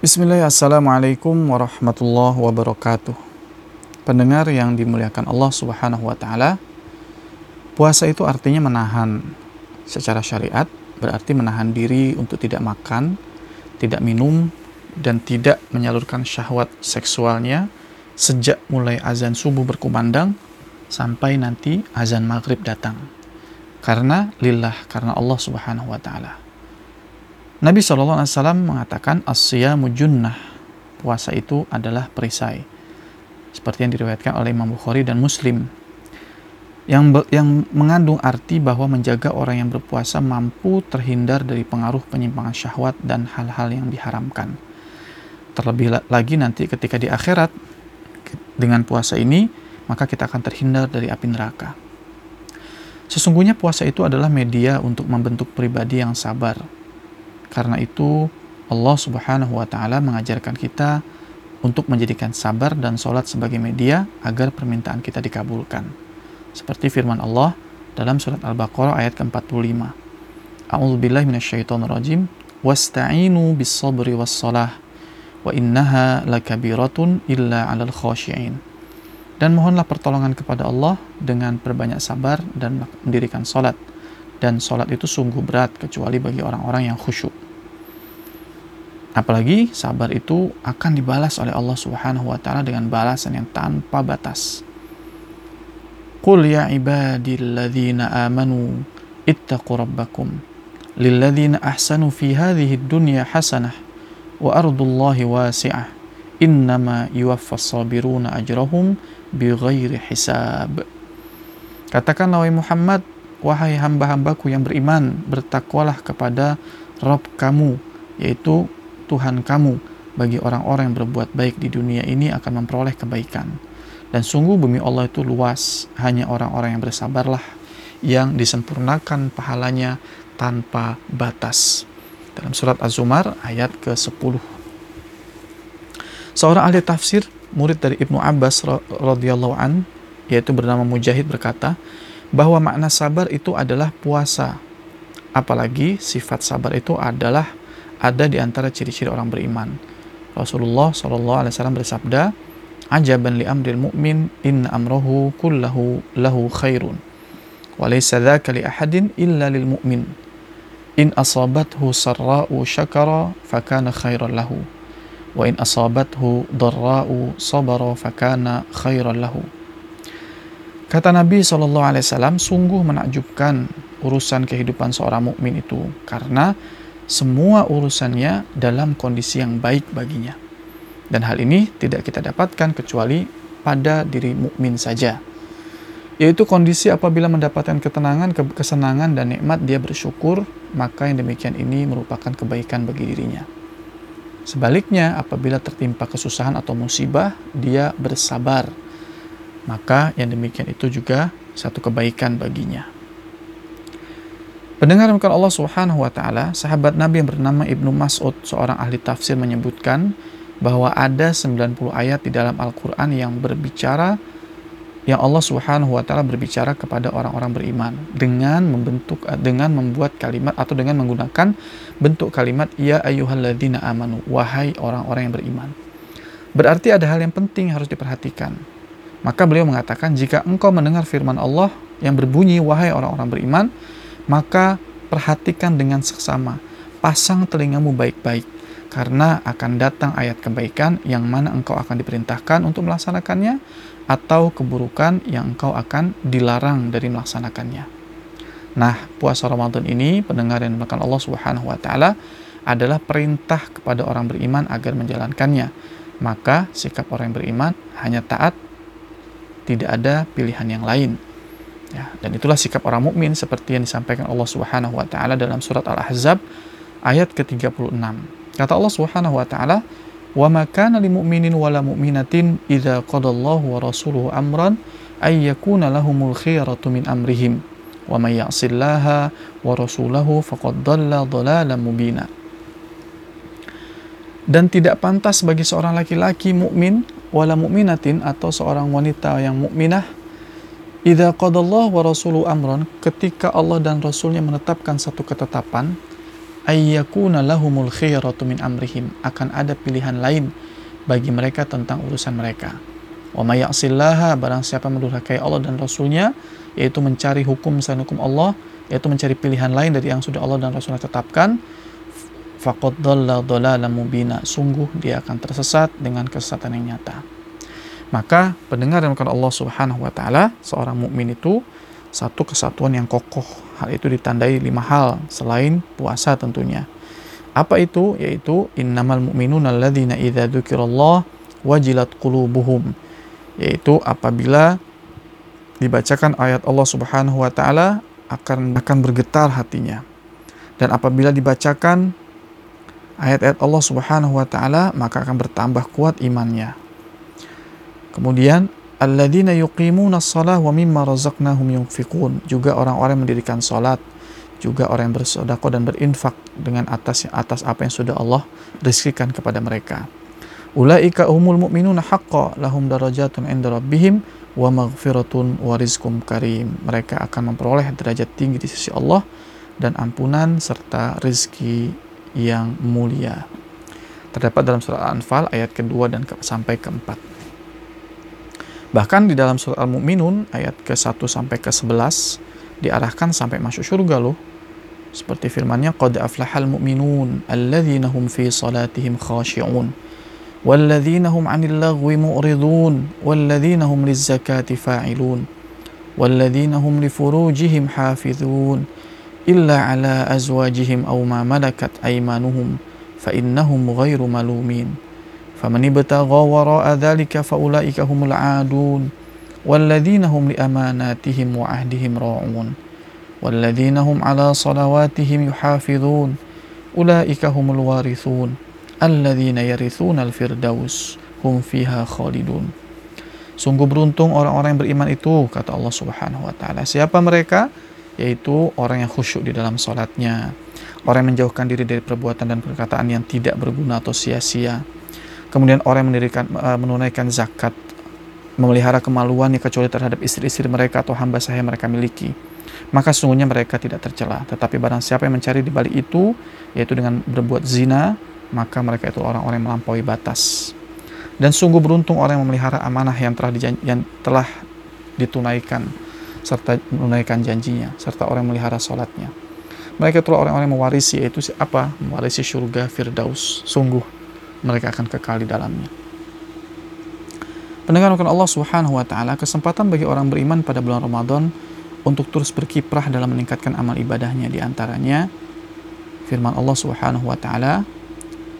Bismillahirrahmanirrahim. Assalamualaikum warahmatullahi wabarakatuh. Pendengar yang dimuliakan Allah Subhanahu wa taala, puasa itu artinya menahan secara syariat, berarti menahan diri untuk tidak makan, tidak minum dan tidak menyalurkan syahwat seksualnya sejak mulai azan subuh berkumandang sampai nanti azan maghrib datang. Karena lillah, karena Allah Subhanahu wa taala. Nabi SAW mengatakan as-siyamu junnah. Puasa itu adalah perisai. Seperti yang diriwayatkan oleh Imam Bukhari dan Muslim. Yang, yang mengandung arti bahwa menjaga orang yang berpuasa mampu terhindar dari pengaruh penyimpangan syahwat dan hal-hal yang diharamkan. Terlebih lagi nanti ketika di akhirat, dengan puasa ini, maka kita akan terhindar dari api neraka. Sesungguhnya puasa itu adalah media untuk membentuk pribadi yang sabar, karena itu Allah Subhanahu wa taala mengajarkan kita untuk menjadikan sabar dan sholat sebagai media agar permintaan kita dikabulkan. Seperti firman Allah dalam surat Al-Baqarah ayat ke-45. A'udzu billahi minasyaitonir rajim. Wasta'inu bis sabri was salah wa innaha lakabiratun illa 'alal khashi'in. Dan mohonlah pertolongan kepada Allah dengan perbanyak sabar dan mendirikan salat dan sholat itu sungguh berat kecuali bagi orang-orang yang khusyuk. Apalagi sabar itu akan dibalas oleh Allah Subhanahu wa taala dengan balasan yang tanpa batas. Qul ya ibadilladzina amanu ittaqu rabbakum lilladzina ahsanu fi hadhihi dunya hasanah wa ardullahi wasi'ah innama yuwaffas sabiruna ajrahum bighairi hisab. Katakanlah wahai Muhammad Wahai hamba-hambaku yang beriman, bertakwalah kepada Rob kamu, yaitu Tuhan kamu. Bagi orang-orang yang berbuat baik di dunia ini akan memperoleh kebaikan. Dan sungguh bumi Allah itu luas, hanya orang-orang yang bersabarlah yang disempurnakan pahalanya tanpa batas. Dalam surat Az-Zumar ayat ke-10. Seorang ahli tafsir, murid dari Ibnu Abbas radhiyallahu an, yaitu bernama Mujahid berkata, bahwa makna sabar itu adalah puasa. Apalagi sifat sabar itu adalah ada di antara ciri-ciri orang beriman. Rasulullah Shallallahu Alaihi Wasallam bersabda, "Ajaban li amril mu'min inna amrohu kullahu lahu khairun, wa laysa dzaka li ahadin illa lil mu'min. In asabathu sarra'u syakara fakana khairan lahu, wa in asabathu darra'u sabara fakana khairan lahu." Kata Nabi Shallallahu Alaihi Wasallam, sungguh menakjubkan urusan kehidupan seorang mukmin itu karena semua urusannya dalam kondisi yang baik baginya. Dan hal ini tidak kita dapatkan kecuali pada diri mukmin saja. Yaitu kondisi apabila mendapatkan ketenangan, kesenangan dan nikmat dia bersyukur, maka yang demikian ini merupakan kebaikan bagi dirinya. Sebaliknya, apabila tertimpa kesusahan atau musibah, dia bersabar maka yang demikian itu juga satu kebaikan baginya. Pendengar bukan Allah Subhanahu wa taala, sahabat Nabi yang bernama Ibnu Mas'ud, seorang ahli tafsir menyebutkan bahwa ada 90 ayat di dalam Al-Qur'an yang berbicara yang Allah Subhanahu wa taala berbicara kepada orang-orang beriman dengan membentuk dengan membuat kalimat atau dengan menggunakan bentuk kalimat ya ayyuhalladzina amanu wahai orang-orang yang beriman. Berarti ada hal yang penting harus diperhatikan maka beliau mengatakan, jika engkau mendengar firman Allah yang berbunyi, wahai orang-orang beriman, maka perhatikan dengan seksama. Pasang telingamu baik-baik, karena akan datang ayat kebaikan yang mana engkau akan diperintahkan untuk melaksanakannya, atau keburukan yang engkau akan dilarang dari melaksanakannya. Nah, puasa Ramadan ini, pendengar yang dimakan Allah Subhanahu wa Ta'ala, adalah perintah kepada orang beriman agar menjalankannya. Maka sikap orang yang beriman hanya taat tidak ada pilihan yang lain. Ya, dan itulah sikap orang mukmin seperti yang disampaikan Allah Subhanahu wa taala dalam surat Al-Ahzab ayat ke-36. Kata Allah Subhanahu wa taala, "Wa ma kana lil mu'minin wa la mu'minatin idza qadallahu wa rasuluhu amran ay yakuna lahumul khiyaratu min amrihim wa may ya'sillaha wa rasulahu faqad dhalla dhalalan mubina." Dan tidak pantas bagi seorang laki-laki mukmin wala mu'minatin atau seorang wanita yang mukminah idza qadallahu wa rasuluhu amran ketika Allah dan rasulnya menetapkan satu ketetapan ayyakuna lahumul khiyaratu min amrihim akan ada pilihan lain bagi mereka tentang urusan mereka. Wa may barang siapa mendurhakai Allah dan Rasulnya yaitu mencari hukum selain hukum Allah yaitu mencari pilihan lain dari yang sudah Allah dan Rasulnya tetapkan faqad dhalla dhalalan mubina sungguh dia akan tersesat dengan kesesatan yang nyata. Maka pendengar yang Allah Subhanahu wa taala seorang mukmin itu satu kesatuan yang kokoh. Hal itu ditandai lima hal selain puasa tentunya. Apa itu? Yaitu innamal mu'minuna alladzina idza dzukirallah wajilat qulubuhum. Yaitu apabila dibacakan ayat Allah Subhanahu wa taala akan akan bergetar hatinya. Dan apabila dibacakan ayat-ayat Allah Subhanahu wa taala maka akan bertambah kuat imannya. Kemudian alladzina yuqimuna shalah wa mimma razaqnahum yunfiqun juga orang-orang mendirikan salat juga orang yang bersedekah dan berinfak dengan atas atas apa yang sudah Allah rizkikan kepada mereka. Ulaika umul mu'minuna haqqa lahum darajatun inda rabbihim wa maghfiratun wa rizqum karim. Mereka akan memperoleh derajat tinggi di sisi Allah dan ampunan serta rizki yang mulia. Terdapat dalam surah Al-Anfal ayat kedua dan ke, sampai keempat. Bahkan di dalam surat Al-Mu'minun ayat ke-1 sampai ke-11 diarahkan sampai masuk surga loh. Seperti firmannya qad aflahal mu'minun alladzina hum fi salatihim khashi'un walladzina hum 'anil lagwi mu'ridun walladzina hum lizzakati fa'ilun walladzina hum li furujihim hafizun illa 'ala azwajihim aw ma malakat aymanuhum fa innahum ghairu malumin فمن ابتغى وراء ذلك فأولئك هم العادون والذين هم لأماناتهم وعهدهم راعون والذين هم على صلواتهم يحافظون أولئك هم الوارثون الذين يرثون الفردوس هم فيها خالدون Sungguh beruntung orang-orang yang beriman itu, kata Allah Subhanahu wa taala. Siapa mereka? Yaitu orang yang khusyuk di dalam salatnya, orang yang menjauhkan diri dari perbuatan dan perkataan yang tidak berguna atau sia-sia, kemudian orang yang mendirikan, uh, menunaikan zakat, memelihara kemaluannya kecuali terhadap istri-istri mereka atau hamba sahaya mereka miliki, maka sesungguhnya mereka tidak tercela. Tetapi barang siapa yang mencari di balik itu, yaitu dengan berbuat zina, maka mereka itu orang-orang yang melampaui batas. Dan sungguh beruntung orang yang memelihara amanah yang telah, yang telah ditunaikan serta menunaikan janjinya, serta orang yang memelihara sholatnya. Mereka itulah orang-orang yang mewarisi, yaitu apa? Mewarisi surga Firdaus. Sungguh mereka akan kekal di dalamnya. Pendengar Allah Subhanahu wa taala, kesempatan bagi orang beriman pada bulan Ramadan untuk terus berkiprah dalam meningkatkan amal ibadahnya di antaranya firman Allah Subhanahu wa taala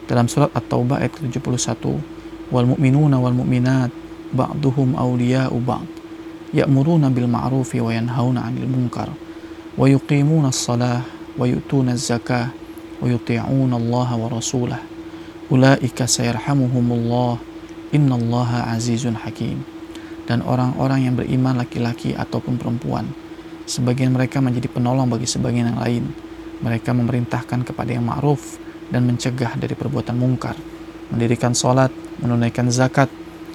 dalam surat At-Taubah ayat 71 wal mu'minuna wal mu'minat ba'duhum awliya'u ba'd ya'muruna bil ma'rufi wa yanhauna 'anil munkar wa yuqimuna as-salah wa yu'tuna az-zakah wa yuti'una Allah wa rasulahu ulaika sayarhamuhumullah innallaha azizun hakim. Dan orang-orang yang beriman laki-laki ataupun perempuan sebagian mereka menjadi penolong bagi sebagian yang lain. Mereka memerintahkan kepada yang ma'ruf dan mencegah dari perbuatan mungkar mendirikan sholat, menunaikan zakat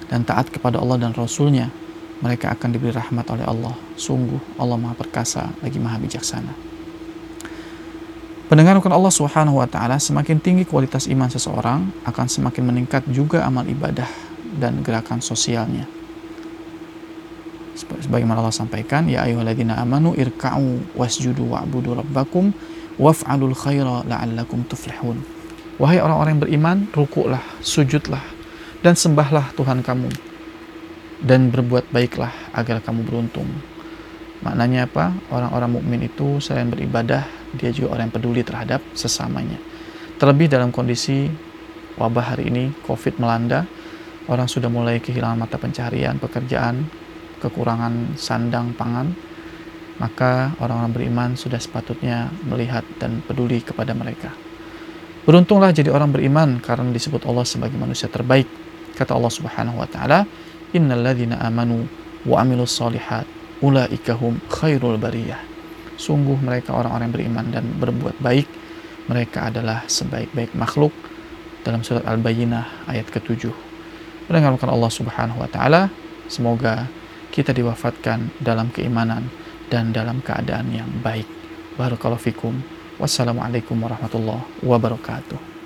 dan taat kepada Allah dan Rasulnya. Mereka akan diberi rahmat oleh Allah. Sungguh Allah maha perkasa lagi maha bijaksana Pendengar Allah Subhanahu wa taala, semakin tinggi kualitas iman seseorang, akan semakin meningkat juga amal ibadah dan gerakan sosialnya. Sebagaimana Allah sampaikan, ya ayyuhalladzina amanu irka'u wasjudu wa'budu rabbakum waf'alul khaira la'allakum tuflihun. Wahai orang-orang yang beriman, rukuklah, sujudlah, dan sembahlah Tuhan kamu. Dan berbuat baiklah agar kamu beruntung. Maknanya apa? Orang-orang mukmin itu selain beribadah, dia juga orang yang peduli terhadap sesamanya. Terlebih dalam kondisi wabah hari ini, COVID melanda, orang sudah mulai kehilangan mata pencaharian, pekerjaan, kekurangan sandang pangan, maka orang-orang beriman sudah sepatutnya melihat dan peduli kepada mereka. Beruntunglah jadi orang beriman karena disebut Allah sebagai manusia terbaik. Kata Allah Subhanahu wa taala, "Innalladzina amanu wa amilus solihat ulaika khairul bariyah." Sungguh mereka orang-orang yang beriman dan berbuat baik. Mereka adalah sebaik-baik makhluk dalam surat Al-Bayyinah ayat ke-7. Mendengarkan Allah Subhanahu wa taala, semoga kita diwafatkan dalam keimanan dan dalam keadaan yang baik. Barakallahu fikum. Wassalamualaikum warahmatullahi wabarakatuh.